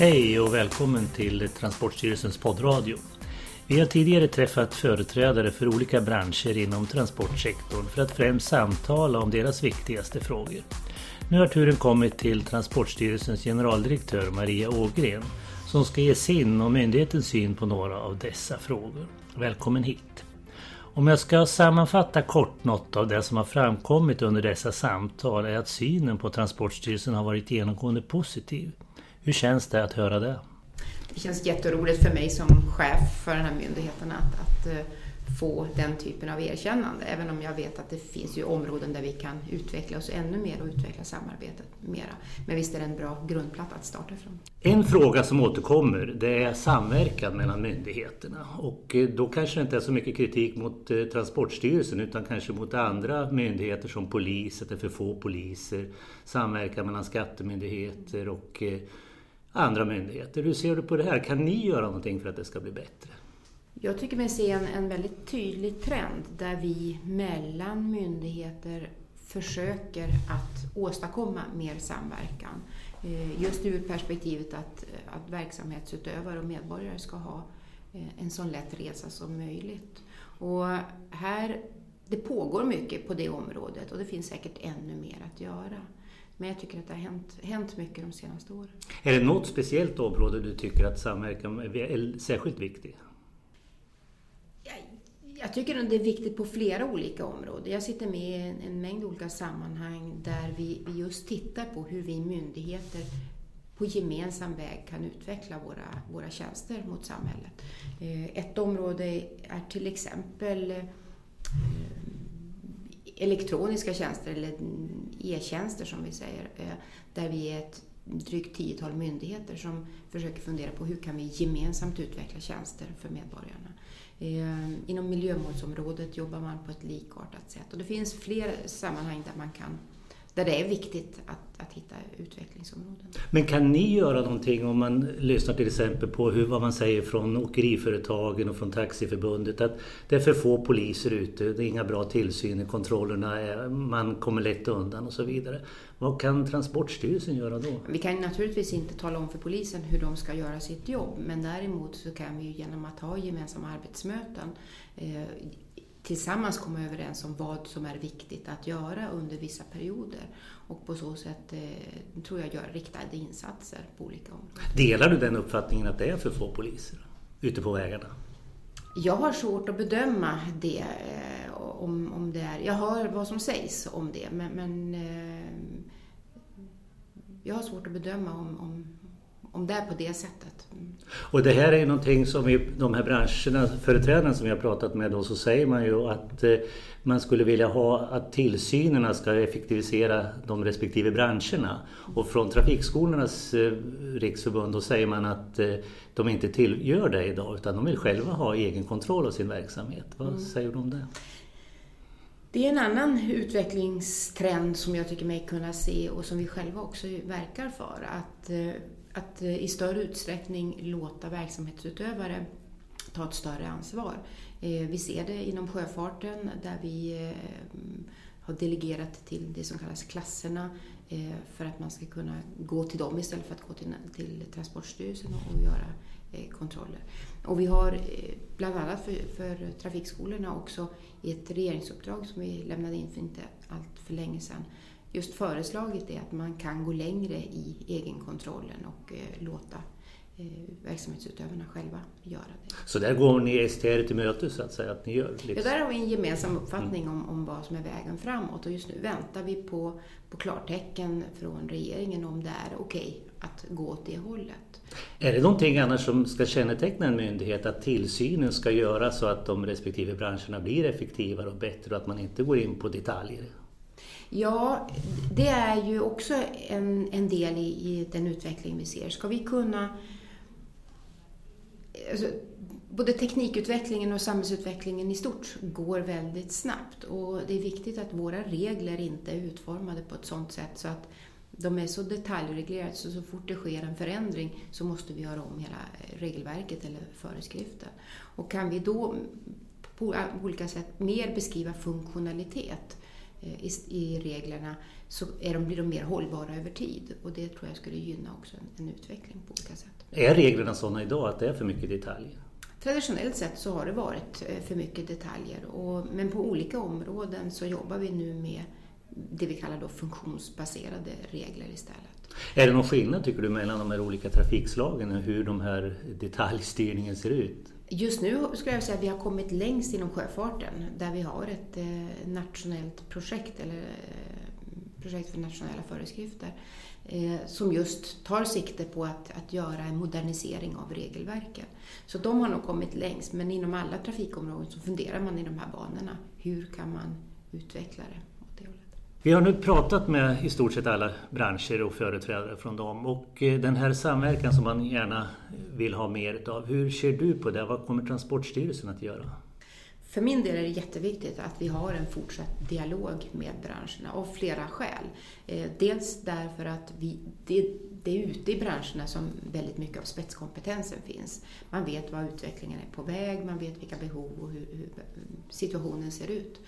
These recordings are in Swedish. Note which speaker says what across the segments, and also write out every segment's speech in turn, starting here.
Speaker 1: Hej och välkommen till Transportstyrelsens poddradio. Vi har tidigare träffat företrädare för olika branscher inom transportsektorn för att främst samtala om deras viktigaste frågor. Nu har turen kommit till Transportstyrelsens generaldirektör Maria Ågren som ska ge sin och myndighetens syn på några av dessa frågor. Välkommen hit! Om jag ska sammanfatta kort något av det som har framkommit under dessa samtal är att synen på Transportstyrelsen har varit genomgående positiv. Hur känns det att höra det?
Speaker 2: Det känns jätteroligt för mig som chef för den här myndigheten att, att eh, få den typen av erkännande. Även om jag vet att det finns ju områden där vi kan utveckla oss ännu mer och utveckla samarbetet mera. Men visst är det en bra grundplatta att starta ifrån.
Speaker 1: En fråga som återkommer det är samverkan mellan myndigheterna. Och eh, då kanske det inte är så mycket kritik mot eh, Transportstyrelsen utan kanske mot andra myndigheter som polis, att det är för få poliser, samverkan mellan skattemyndigheter och andra myndigheter. Hur ser du på det här? Kan ni göra någonting för att det ska bli bättre?
Speaker 2: Jag tycker mig se en, en väldigt tydlig trend där vi mellan myndigheter försöker att åstadkomma mer samverkan. Eh, just ur perspektivet att, att verksamhetsutövare och medborgare ska ha eh, en så lätt resa som möjligt. Och här, det pågår mycket på det området och det finns säkert ännu mer att göra. Men jag tycker att det har hänt, hänt mycket de senaste åren.
Speaker 1: Är det något speciellt område du tycker att samverkan är särskilt viktig?
Speaker 2: Jag tycker att det är viktigt på flera olika områden. Jag sitter med i en, en mängd olika sammanhang där vi, vi just tittar på hur vi myndigheter på gemensam väg kan utveckla våra, våra tjänster mot samhället. Eh, ett område är till exempel elektroniska tjänster eller e-tjänster som vi säger, eh, där vi är ett drygt tiotal myndigheter som försöker fundera på hur kan vi gemensamt utveckla tjänster för medborgarna. Eh, inom miljömålsområdet jobbar man på ett likartat sätt och det finns fler sammanhang där man kan där det är viktigt att, att hitta utvecklingsområden.
Speaker 1: Men kan ni göra någonting om man lyssnar till exempel på hur, vad man säger från åkeriföretagen och från Taxiförbundet att det är för få poliser ute, det är inga bra tillsyn, kontrollerna är, man kommer lätt undan och så vidare. Vad kan Transportstyrelsen göra då?
Speaker 2: Vi kan naturligtvis inte tala om för polisen hur de ska göra sitt jobb men däremot så kan vi genom att ha gemensamma arbetsmöten eh, tillsammans komma överens om vad som är viktigt att göra under vissa perioder och på så sätt eh, tror jag göra riktade insatser på olika områden.
Speaker 1: Delar du den uppfattningen att det är för få poliser ute på vägarna?
Speaker 2: Jag har svårt att bedöma det. Eh, om, om det är, jag hör vad som sägs om det men, men eh, jag har svårt att bedöma om, om, om det är på det sättet. Mm.
Speaker 1: Och det här är någonting som i de här branscherna, företrädarna som har pratat med då, så säger man ju att eh, man skulle vilja ha att tillsynerna ska effektivisera de respektive branscherna. Och från Trafikskolornas eh, riksförbund då säger man att eh, de inte till, gör det idag utan de vill själva ha egen kontroll av sin verksamhet. Vad mm. säger du om det?
Speaker 2: Det är en annan utvecklingstrend som jag tycker mig kunna se och som vi själva också verkar för. Att att eh, i större utsträckning låta verksamhetsutövare ta ett större ansvar. Eh, vi ser det inom sjöfarten där vi eh, har delegerat till det som kallas klasserna för att man ska kunna gå till dem istället för att gå till, till Transportstyrelsen och göra kontroller. Och vi har bland annat för, för trafikskolorna också i ett regeringsuppdrag som vi lämnade in för inte allt för länge sedan just föreslagit är att man kan gå längre i egenkontrollen och eh, låta eh, verksamhetsutövarna själva göra det.
Speaker 1: Så där går ni STR till mötes så att säga? Att ni gör
Speaker 2: liksom. Ja, där har vi en gemensam uppfattning mm. om, om vad som är vägen framåt och just nu väntar vi på, på klartecken från regeringen om det är okej okay att gå åt det hållet.
Speaker 1: Är det någonting annars som ska känneteckna en myndighet att tillsynen ska göra så att de respektive branscherna blir effektivare och bättre och att man inte går in på detaljer?
Speaker 2: Ja, det är ju också en, en del i, i den utveckling vi ser. Ska vi kunna... Alltså, både teknikutvecklingen och samhällsutvecklingen i stort går väldigt snabbt och det är viktigt att våra regler inte är utformade på ett sådant sätt så att de är så detaljreglerade så så fort det sker en förändring så måste vi göra om hela regelverket eller föreskriften. Och kan vi då på olika sätt mer beskriva funktionalitet i, i reglerna så är de, blir de mer hållbara över tid och det tror jag skulle gynna också en, en utveckling på olika sätt.
Speaker 1: Är reglerna sådana idag att det är för mycket detaljer?
Speaker 2: Traditionellt sett så har det varit för mycket detaljer och, men på olika områden så jobbar vi nu med det vi kallar då funktionsbaserade regler istället.
Speaker 1: Är det någon skillnad tycker du mellan de här olika trafikslagen och hur de här detaljstyrningen ser ut?
Speaker 2: Just nu skulle jag säga att vi har kommit längst inom sjöfarten där vi har ett eh, nationellt projekt eller eh, projekt för nationella föreskrifter eh, som just tar sikte på att, att göra en modernisering av regelverken. Så de har nog kommit längst men inom alla trafikområden så funderar man i de här banorna. Hur kan man utveckla det?
Speaker 1: Vi har nu pratat med i stort sett alla branscher och företrädare från dem och eh, den här samverkan som man gärna vill ha mer av. Hur ser du på det? Vad kommer Transportstyrelsen att göra?
Speaker 2: För min del är det jätteviktigt att vi har en fortsatt dialog med branscherna av flera skäl. Eh, dels därför att vi, det, det är ute i branscherna som väldigt mycket av spetskompetensen finns. Man vet var utvecklingen är på väg, man vet vilka behov och hur, hur situationen ser ut.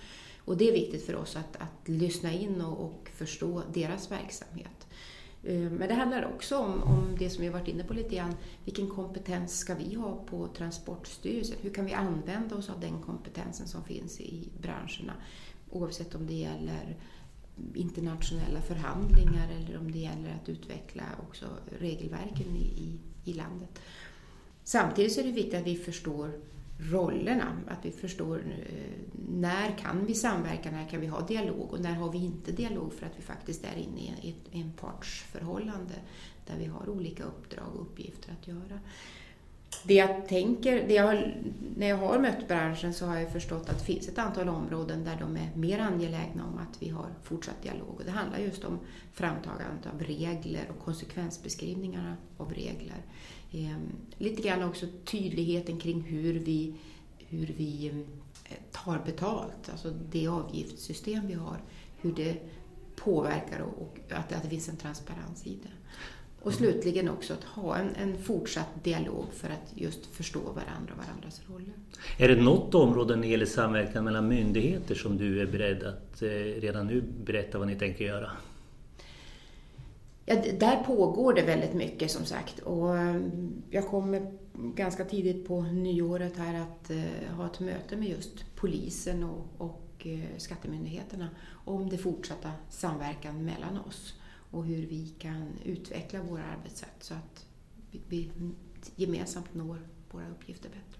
Speaker 2: Och det är viktigt för oss att, att lyssna in och, och förstå deras verksamhet. Eh, men det handlar också om, om det som vi har varit inne på lite grann. Vilken kompetens ska vi ha på Transportstyrelsen? Hur kan vi använda oss av den kompetensen som finns i branscherna? Oavsett om det gäller internationella förhandlingar eller om det gäller att utveckla också regelverken i, i, i landet. Samtidigt så är det viktigt att vi förstår rollerna. Att vi förstår eh, när kan vi samverka, när kan vi ha dialog och när har vi inte dialog för att vi faktiskt är inne i ett, en partsförhållande där vi har olika uppdrag och uppgifter att göra. Det jag tänker, det jag har, när jag har mött branschen så har jag förstått att det finns ett antal områden där de är mer angelägna om att vi har fortsatt dialog. Och det handlar just om framtagandet av regler och konsekvensbeskrivningarna av regler. Eh, lite grann också tydligheten kring hur vi, hur vi eh, tar betalt, alltså det avgiftssystem vi har, hur det påverkar och, och att, att det finns en transparens i det. Och slutligen också att ha en, en fortsatt dialog för att just förstå varandra och varandras roller.
Speaker 1: Är det något område när det gäller samverkan mellan myndigheter som du är beredd att eh, redan nu berätta vad ni tänker göra?
Speaker 2: Ja, där pågår det väldigt mycket som sagt och ehm, jag kommer ganska tidigt på nyåret här att eh, ha ett möte med just polisen och, och eh, skattemyndigheterna om det fortsatta samverkan mellan oss och hur vi kan utveckla våra arbetssätt så att vi, vi gemensamt når våra uppgifter bättre.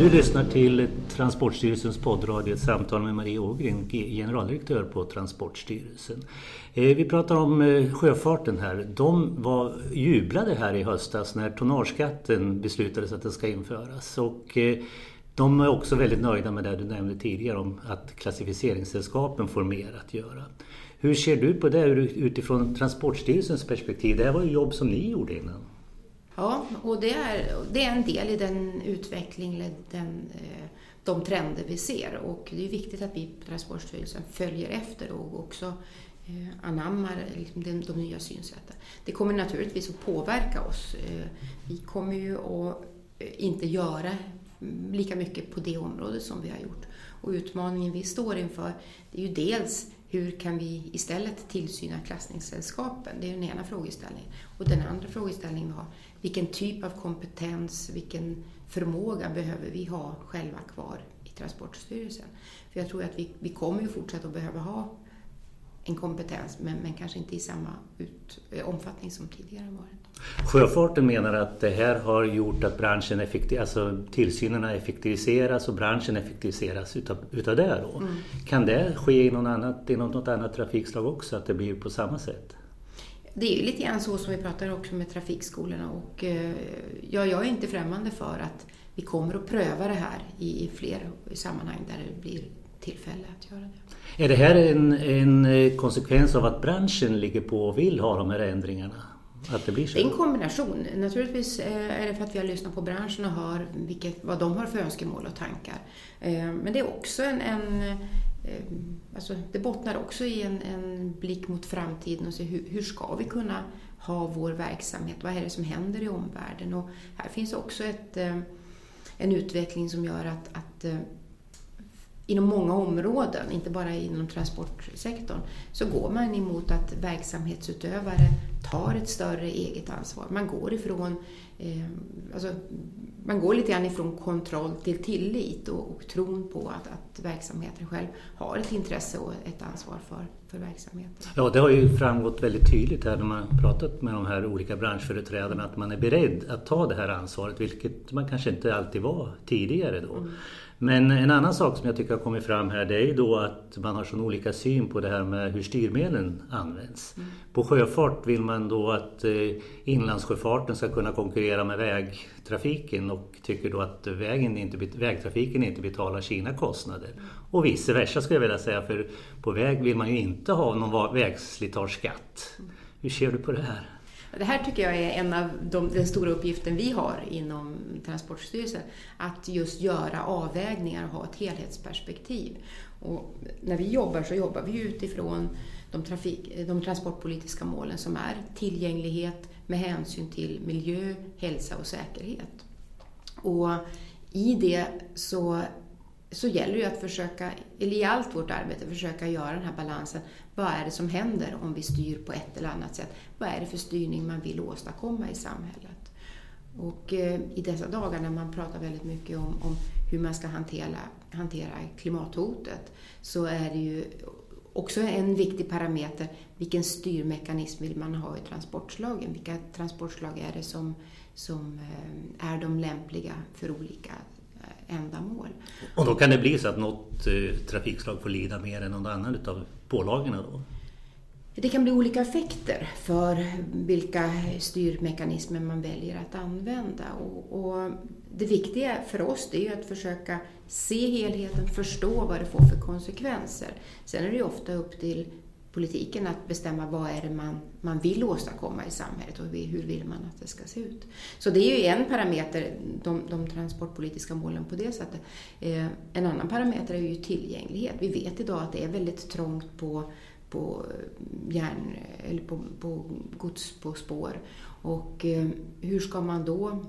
Speaker 1: Du lyssnar till Transportstyrelsens poddradio, ett samtal med Marie Ågren, generaldirektör på Transportstyrelsen. Eh, vi pratar om eh, sjöfarten här. De var jublade här i höstas när tonnageskatten beslutades att den ska införas. Och eh, de är också väldigt nöjda med det du nämnde tidigare om att klassificeringssällskapen får mer att göra. Hur ser du på det utifrån Transportstyrelsens perspektiv? Det här var ju jobb som ni gjorde innan.
Speaker 2: Ja, och det är, det är en del i den utveckling, den, eh, de trender vi ser. Och det är viktigt att vi på Transportstyrelsen följer efter och också eh, anammar liksom de, de nya synsätten. Det kommer naturligtvis att påverka oss. Eh, vi kommer ju att inte göra lika mycket på det området som vi har gjort. Och utmaningen vi står inför det är ju dels hur kan vi istället tillsyna klassningssällskapen? Det är den ena frågeställningen. Och den andra frågeställningen vi har, vilken typ av kompetens, vilken förmåga behöver vi ha själva kvar i Transportstyrelsen? För jag tror att vi, vi kommer ju fortsätta att behöva ha en kompetens men, men kanske inte i samma ut, omfattning som tidigare varit.
Speaker 1: Sjöfarten menar att det här har gjort att branschen effektiv, alltså tillsynerna effektiviseras och branschen effektiviseras utav, utav det då. Mm. Kan det ske i, någon annat, i något annat trafikslag också, att det blir på samma sätt?
Speaker 2: Det är ju lite grann så som vi pratar också med trafikskolorna och eh, ja, jag är inte främmande för att vi kommer att pröva det här i, i fler sammanhang där det blir tillfälle att göra det.
Speaker 1: Är det här en, en konsekvens av att branschen ligger på och vill ha de här ändringarna? Att det blir så?
Speaker 2: Det är en kombination. Naturligtvis eh, är det för att vi har lyssnat på branschen och hör vilket, vad de har för önskemål och tankar. Eh, men det är också en, en eh, alltså det bottnar också i en, en blick mot framtiden och se hur, hur ska vi kunna ha vår verksamhet? Vad är det som händer i omvärlden? Och här finns också ett, eh, en utveckling som gör att, att eh, inom många områden, inte bara inom transportsektorn, så går man emot att verksamhetsutövare tar ett större eget ansvar. Man går ifrån eh, alltså, man går lite grann ifrån kontroll till tillit och, och tron på att, att verksamheten själv har ett intresse och ett ansvar för, för verksamheten.
Speaker 1: Ja, det har ju framgått väldigt tydligt här när man pratat med de här olika branschföreträdarna att man är beredd att ta det här ansvaret, vilket man kanske inte alltid var tidigare då. Mm. Men en annan sak som jag tycker har kommit fram här det är ju då att man har så olika syn på det här med hur styrmedlen används. Mm. På sjöfart vill man då att eh, inlandssjöfarten ska kunna konkurrera med vägtrafiken och tycker då att vägen inte, vägtrafiken inte betalar sina kostnader. Och vice versa skulle jag vilja säga för på väg vill man ju inte ha någon vägslitageskatt. Mm. Hur ser du på det här?
Speaker 2: Det här tycker jag är en av de, den stora uppgiften vi har inom Transportstyrelsen. Att just göra avvägningar och ha ett helhetsperspektiv. Och när vi jobbar så jobbar vi utifrån de, trafik, de transportpolitiska målen som är tillgänglighet med hänsyn till miljö, hälsa och säkerhet. Och i det så så gäller det att försöka, eller i allt vårt arbete, försöka göra den här balansen. Vad är det som händer om vi styr på ett eller annat sätt? Vad är det för styrning man vill åstadkomma i samhället? Och eh, i dessa dagar när man pratar väldigt mycket om, om hur man ska hantera, hantera klimathotet så är det ju också en viktig parameter vilken styrmekanism vill man ha i transportslagen? Vilka transportslag är det som, som eh, är de lämpliga för olika ändamål.
Speaker 1: Och då kan det bli så att något eh, trafikslag får lida mer än någon annan utav pålagorna då?
Speaker 2: Det kan bli olika effekter för vilka styrmekanismer man väljer att använda. Och, och det viktiga för oss är att försöka se helheten, förstå vad det får för konsekvenser. Sen är det ofta upp till politiken att bestämma vad är det man, man vill åstadkomma i samhället och hur vill man att det ska se ut. Så det är ju en parameter, de, de transportpolitiska målen på det sättet. Eh, en annan parameter är ju tillgänglighet. Vi vet idag att det är väldigt trångt på, på, järn, eller på, på gods på spår. Och eh, hur ska man då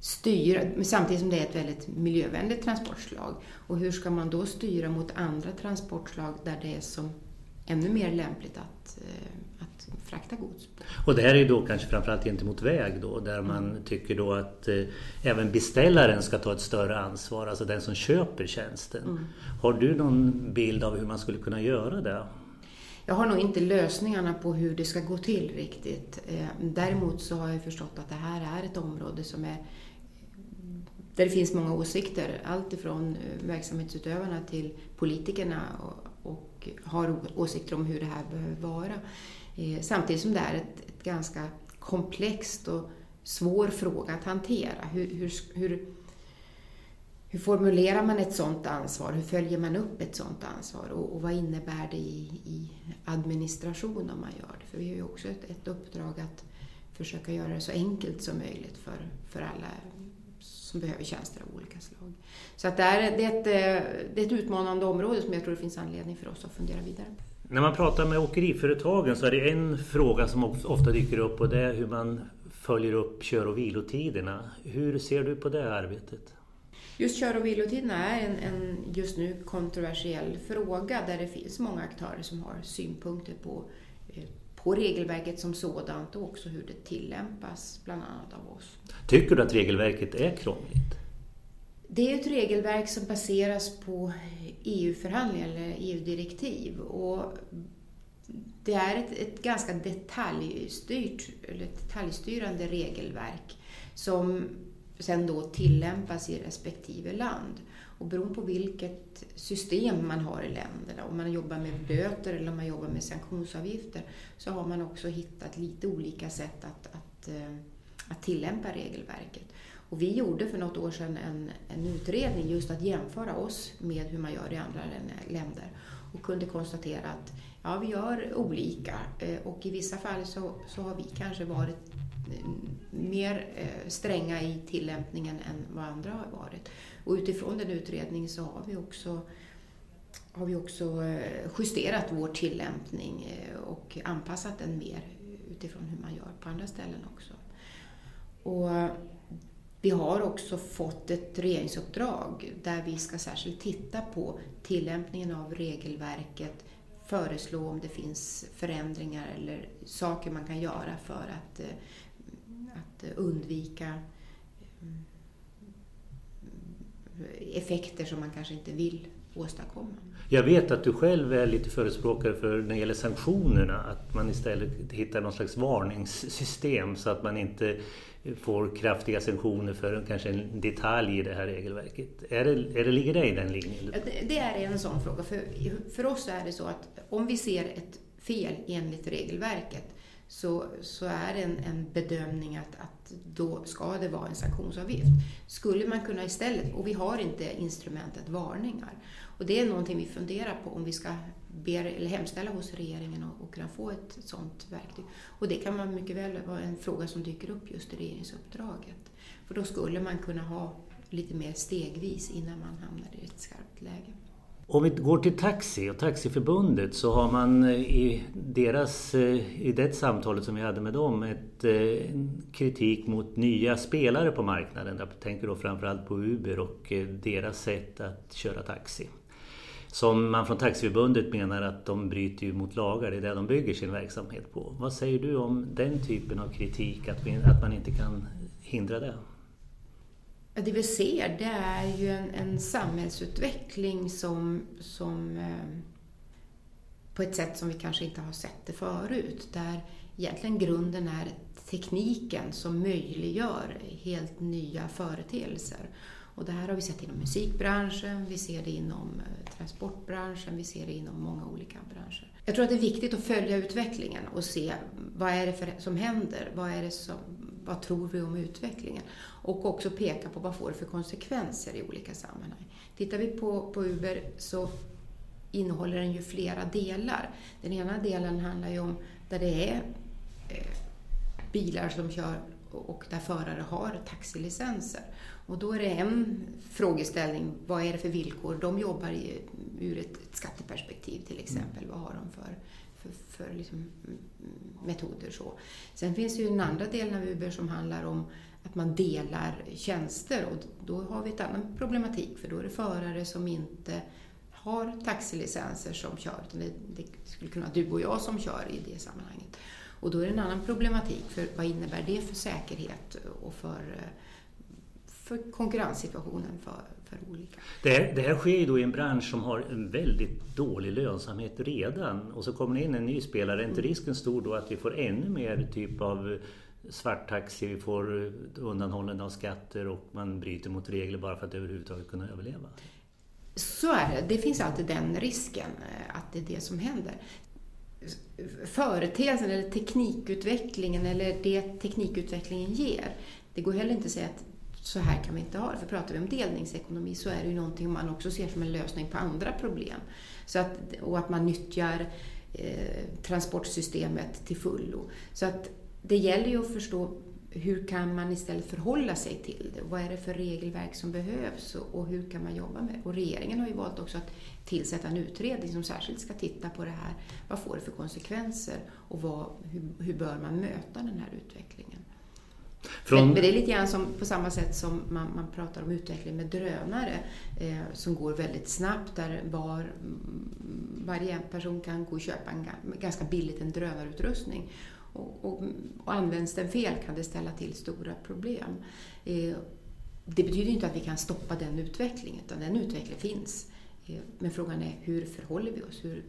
Speaker 2: styra, samtidigt som det är ett väldigt miljövänligt transportslag. Och hur ska man då styra mot andra transportslag där det är som ännu mer lämpligt att, eh, att frakta gods.
Speaker 1: Och det här är ju då kanske framförallt gentemot väg då där man mm. tycker då att eh, även beställaren ska ta ett större ansvar, alltså den som köper tjänsten. Mm. Har du någon bild av hur man skulle kunna göra det?
Speaker 2: Jag har nog inte lösningarna på hur det ska gå till riktigt. Eh, däremot så har jag förstått att det här är ett område som är där det finns många åsikter, allt ifrån verksamhetsutövarna till politikerna och har åsikter om hur det här behöver vara. Eh, samtidigt som det är ett, ett ganska komplext och svår fråga att hantera. Hur, hur, hur, hur, formulerar man ett sådant ansvar? Hur följer man upp ett sådant ansvar? Och, och vad innebär det i, i, administration om man gör det? För vi har ju också ett, ett uppdrag att försöka göra det så enkelt som möjligt för, för alla som behöver tjänster av olika slag. Så att det, är, det, är ett, eh, det är ett utmanande område som jag tror det finns anledning för oss att fundera vidare på.
Speaker 1: När man pratar med åkeriföretagen så är det en fråga som ofta dyker upp och det är hur man följer upp kör och vilotiderna. Hur ser du på det arbetet?
Speaker 2: Just kör och vilotiderna är en, en, just nu kontroversiell fråga där det finns många aktörer som har synpunkter på eh, på regelverket som sådant och också hur det tillämpas bland annat av oss.
Speaker 1: Tycker du att regelverket är krångligt?
Speaker 2: Det är ett regelverk som baseras på EU-förhandlingar eller EU-direktiv och det är ett, ett ganska detaljstyrt, eller detaljstyrande regelverk som sen då tillämpas i respektive land. Och beroende på vilket system man har i länderna, om man jobbar med böter eller om man jobbar med sanktionsavgifter, så har man också hittat lite olika sätt att, att, eh, att tillämpa regelverket. Och vi gjorde för något år sedan en, en utredning just att jämföra oss med hur man gör i andra länder och kunde konstatera att ja, vi gör olika eh, och i vissa fall så, så har vi kanske varit eh, mer stränga i tillämpningen än vad andra har varit. Och utifrån den utredningen så har vi också har vi också eh, justerat vår tillämpning eh, och anpassat den mer utifrån hur man gör på andra ställen också. Och Vi har också fått ett regeringsuppdrag där vi ska särskilt titta på tillämpningen av regelverket, föreslå om det finns förändringar eller saker man kan göra för att, eh, att undvika mm, effekter som man kanske inte vill åstadkomma.
Speaker 1: Jag vet att du själv är lite förespråkare för när det gäller sanktionerna att man istället hittar någon slags varningssystem så att man inte får kraftiga sanktioner för kanske en detalj i det här regelverket. Är det, är det, ligger det i den linjen?
Speaker 2: Det är en sån fråga. För, för oss är det så att om vi ser ett fel enligt regelverket så, så är det en, en bedömning att, att då ska det vara en sanktionsavgift. Skulle man kunna istället, och vi har inte instrumentet varningar, och det är någonting vi funderar på om vi ska be, eller hemställa hos regeringen och, och kunna få ett sådant verktyg. Och det kan man mycket väl vara en fråga som dyker upp just i regeringsuppdraget. För då skulle man kunna ha lite mer stegvis innan man hamnar i ett skarpt läge.
Speaker 1: Om vi går till Taxi och Taxiförbundet så har man eh, i, deras, eh, i det samtalet som vi hade med dem ett eh, kritik mot nya spelare på marknaden. Jag tänker då framförallt på Uber och deras sätt att köra taxi. Som man från Taxiförbundet menar att de bryter ju mot lagar, det är det de bygger sin verksamhet på. Vad säger du om den typen av kritik, att, vi, att man inte kan hindra det?
Speaker 2: Det vi ser det är ju en, en samhällsutveckling som, som eh, på ett sätt som vi kanske inte har sett det förut. Där egentligen grunden är tekniken som möjliggör helt nya företeelser. Och det här har vi sett inom musikbranschen, vi ser det inom eh, transportbranschen, vi ser det inom många olika branscher. Jag tror att det är viktigt att följa utvecklingen och se vad är det för, som händer, vad, är det som, vad tror vi om utvecklingen? Och också peka på vad får det för konsekvenser i olika sammanhang. Tittar vi på, på Uber så innehåller den ju flera delar. Den ena delen handlar ju om där det är eh, bilar som kör och där förare har taxilicenser. Och då är det en frågeställning, vad är det för villkor? De jobbar i, ur ett skatteperspektiv till exempel. Mm. Vad har de för, för, för liksom metoder? Så. Sen finns det ju den andra delen av Uber som handlar om att man delar tjänster och då har vi ett annan problematik för då är det förare som inte har taxilicenser som kör. Det, det skulle kunna vara du och jag som kör i det sammanhanget. Och då är det en annan problematik för vad innebär det för säkerhet och för för konkurrenssituationen för, för olika.
Speaker 1: Det här, det här sker ju då i en bransch som har en väldigt dålig lönsamhet redan och så kommer det in en ny spelare. Är inte mm. risken stor då att vi får ännu mer typ av svarttaxi, vi får undanhållande av skatter och man bryter mot regler bara för att överhuvudtaget kunna överleva?
Speaker 2: Så är det. Det finns alltid den risken eh, att det är det som händer. Företeelsen eller teknikutvecklingen eller det teknikutvecklingen ger, det går heller inte att säga att så här kan vi inte ha det. För pratar vi om delningsekonomi så är det ju någonting man också ser som en lösning på andra problem. Så att, och att man nyttjar eh, transportsystemet till fullo. Så att det gäller ju att förstå hur kan man istället förhålla sig till det? Vad är det för regelverk som behövs och hur kan man jobba med det? Och regeringen har ju valt också att tillsätta en utredning som särskilt ska titta på det här. Vad får det för konsekvenser och vad, hur, hur bör man möta den här utvecklingen? Från... Men, det är lite grann som, på samma sätt som man, man pratar om utveckling med drönare eh, som går väldigt snabbt där var, mm, varje person kan gå och köpa en, ganska billigt en drönarutrustning. Och, och, och används den fel kan det ställa till stora problem. Eh, det betyder inte att vi kan stoppa den utvecklingen, utan den utvecklingen finns. Eh, men frågan är hur förhåller vi oss? Hur,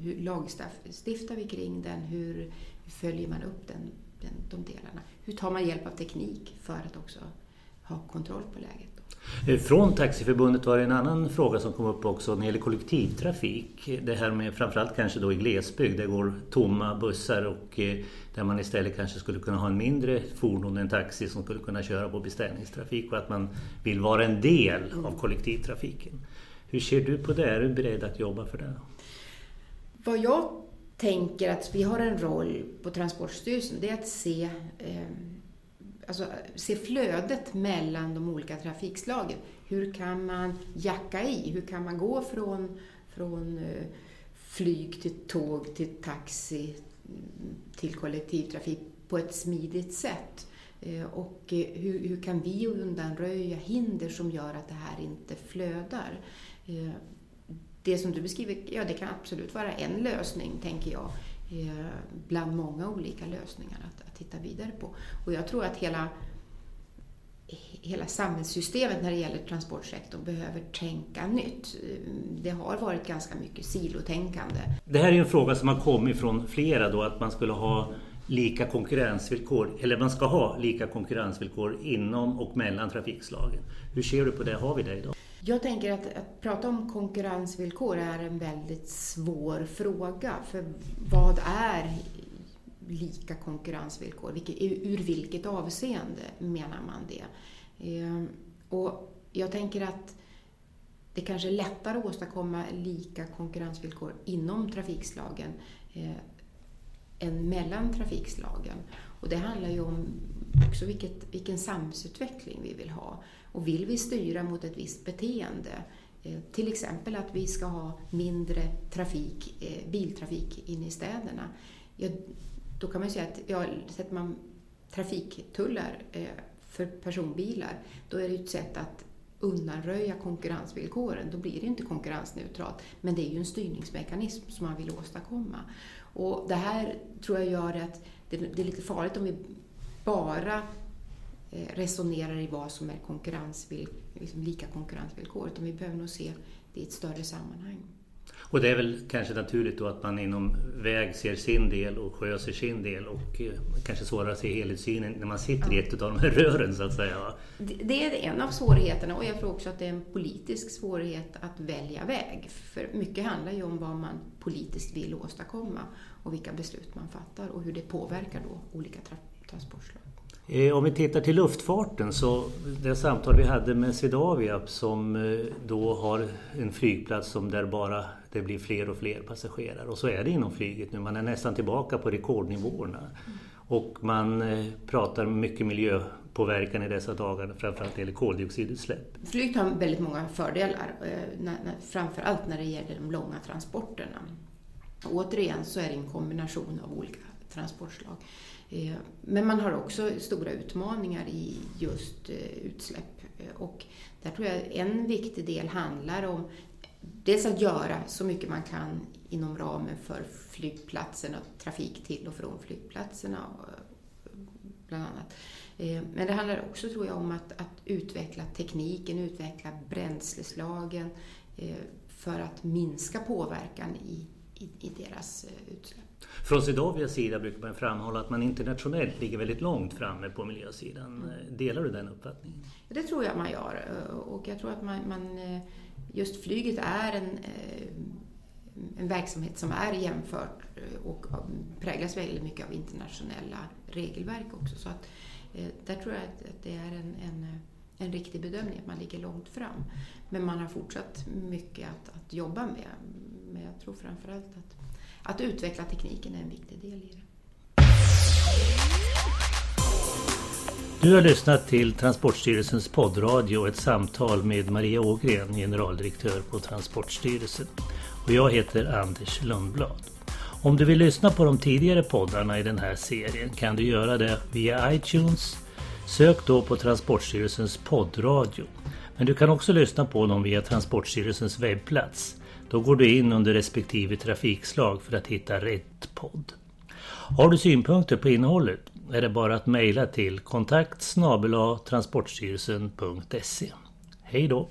Speaker 2: hur lagstiftar vi kring den? Hur, hur följer man upp den den, de delarna. Hur tar man hjälp av teknik för att också ha kontroll på läget?
Speaker 1: Eh, från Taxiförbundet var det en annan fråga som kom upp också när det gäller kollektivtrafik. Det här med framförallt kanske då i glesbygd, där går tomma bussar och eh, där man istället kanske skulle kunna ha en mindre fordon, en taxi som skulle kunna köra på beställningstrafik och att man vill vara en del av kollektivtrafiken. Hur ser du på det? Är du beredd att jobba för det?
Speaker 2: Vad jag tänker att vi har en roll på Transportstyrelsen, det är att se, eh, alltså, se flödet mellan de olika trafikslagen. Hur kan man jacka i? Hur kan man gå från, från eh, flyg till tåg till taxi till kollektivtrafik på ett smidigt sätt? Eh, och eh, hur, hur kan vi undanröja hinder som gör att det här inte flödar? Eh, det som du beskriver, ja det kan absolut vara en lösning, tänker jag, eh, bland många olika lösningar att, att titta vidare på. Och jag tror att hela hela samhällssystemet när det gäller transportsektorn behöver tänka nytt. Eh, det har varit ganska mycket silotänkande.
Speaker 1: Det här är en fråga som har kommit från flera då att man skulle ha lika konkurrensvillkor, eller man ska ha lika konkurrensvillkor inom och mellan trafikslagen. Hur ser du på det? Har vi det idag?
Speaker 2: Jag tänker att, att prata om konkurrensvillkor är en väldigt svår fråga. För vad är lika konkurrensvillkor? ur vilket avseende menar man det? Ehm, och jag tänker att det kanske är lättare att åstadkomma lika konkurrensvillkor inom trafikslagen eh, än mellan trafikslagen. Och det handlar ju om också vilket, vilken samhällsutveckling vi vill ha. Och vill vi styra mot ett visst beteende, eh, till exempel att vi ska ha mindre trafik, eh, biltrafik inne i städerna, ja, då kan man säga att ja, sätter man trafiktullar eh, för personbilar, då är det ett sätt att undanröja konkurrensvillkoren. Då blir det inte konkurrensneutralt. Men det är ju en styrningsmekanism som man vill åstadkomma. Och det här tror jag gör att det är lite farligt om vi bara eh, resonerar i vad som är konkurrensvill, liksom lika konkurrensvillkor. Utan vi behöver nog se det i ett större sammanhang.
Speaker 1: Och det är väl kanske naturligt då att man inom väg ser sin del och sjö ser sin del och eh, kanske svårare att se helhetssynen när man sitter i ett av de här rören så att säga.
Speaker 2: Det är en av svårigheterna och jag tror också att det är en politisk svårighet att välja väg. För mycket handlar ju om vad man politiskt vill åstadkomma och vilka beslut man fattar och hur det påverkar då olika tra transportslag.
Speaker 1: Eh, om vi tittar till luftfarten så det samtal vi hade med Swedavia som eh, då har en flygplats som där bara det blir fler och fler passagerare. Och så är det inom flyget nu, man är nästan tillbaka på rekordnivåerna. Mm. Och man eh, pratar mycket miljöpåverkan i dessa dagar, framförallt när det gäller koldioxidutsläpp.
Speaker 2: Flyget har väldigt många fördelar, eh, framförallt när det gäller de långa transporterna. återigen så är det en kombination av olika transportslag. Eh, men man har också stora utmaningar i just utsläpp. Och där tror jag en viktig del handlar om dels att göra så mycket man kan inom ramen för flygplatserna, trafik till och från flygplatserna bland annat. Men det handlar också, tror jag, om att, att utveckla tekniken, utveckla bränsleslagen för att minska påverkan i, i, i deras utsläpp.
Speaker 1: Från Swedavias sida brukar man framhålla att man internationellt ligger väldigt långt framme på miljösidan. Mm. Delar du den uppfattningen?
Speaker 2: Det tror jag man gör och jag tror att man, man just flyget är en, eh, en verksamhet som är jämfört eh, och präglas väldigt mycket av internationella regelverk också. Så att, eh, där tror jag att det är en, en, en riktig bedömning, att man ligger långt fram. Men man har fortsatt mycket att, att jobba med. Men jag tror framförallt att att utveckla tekniken är en viktig del i det.
Speaker 1: Du har lyssnat till Transportstyrelsens poddradio och ett samtal med Maria Ågren, generaldirektör på Transportstyrelsen. Och jag heter Anders Lundblad. Om du vill lyssna på de tidigare poddarna i den här serien kan du göra det via iTunes. Sök då på Transportstyrelsens poddradio. Men du kan också lyssna på dem via Transportstyrelsens webbplats då går du in under respektive trafikslag för att hitta rätt podd. Har du synpunkter på innehållet är det bara att mejla till kontakt transportstyrelsen.se. Hej då!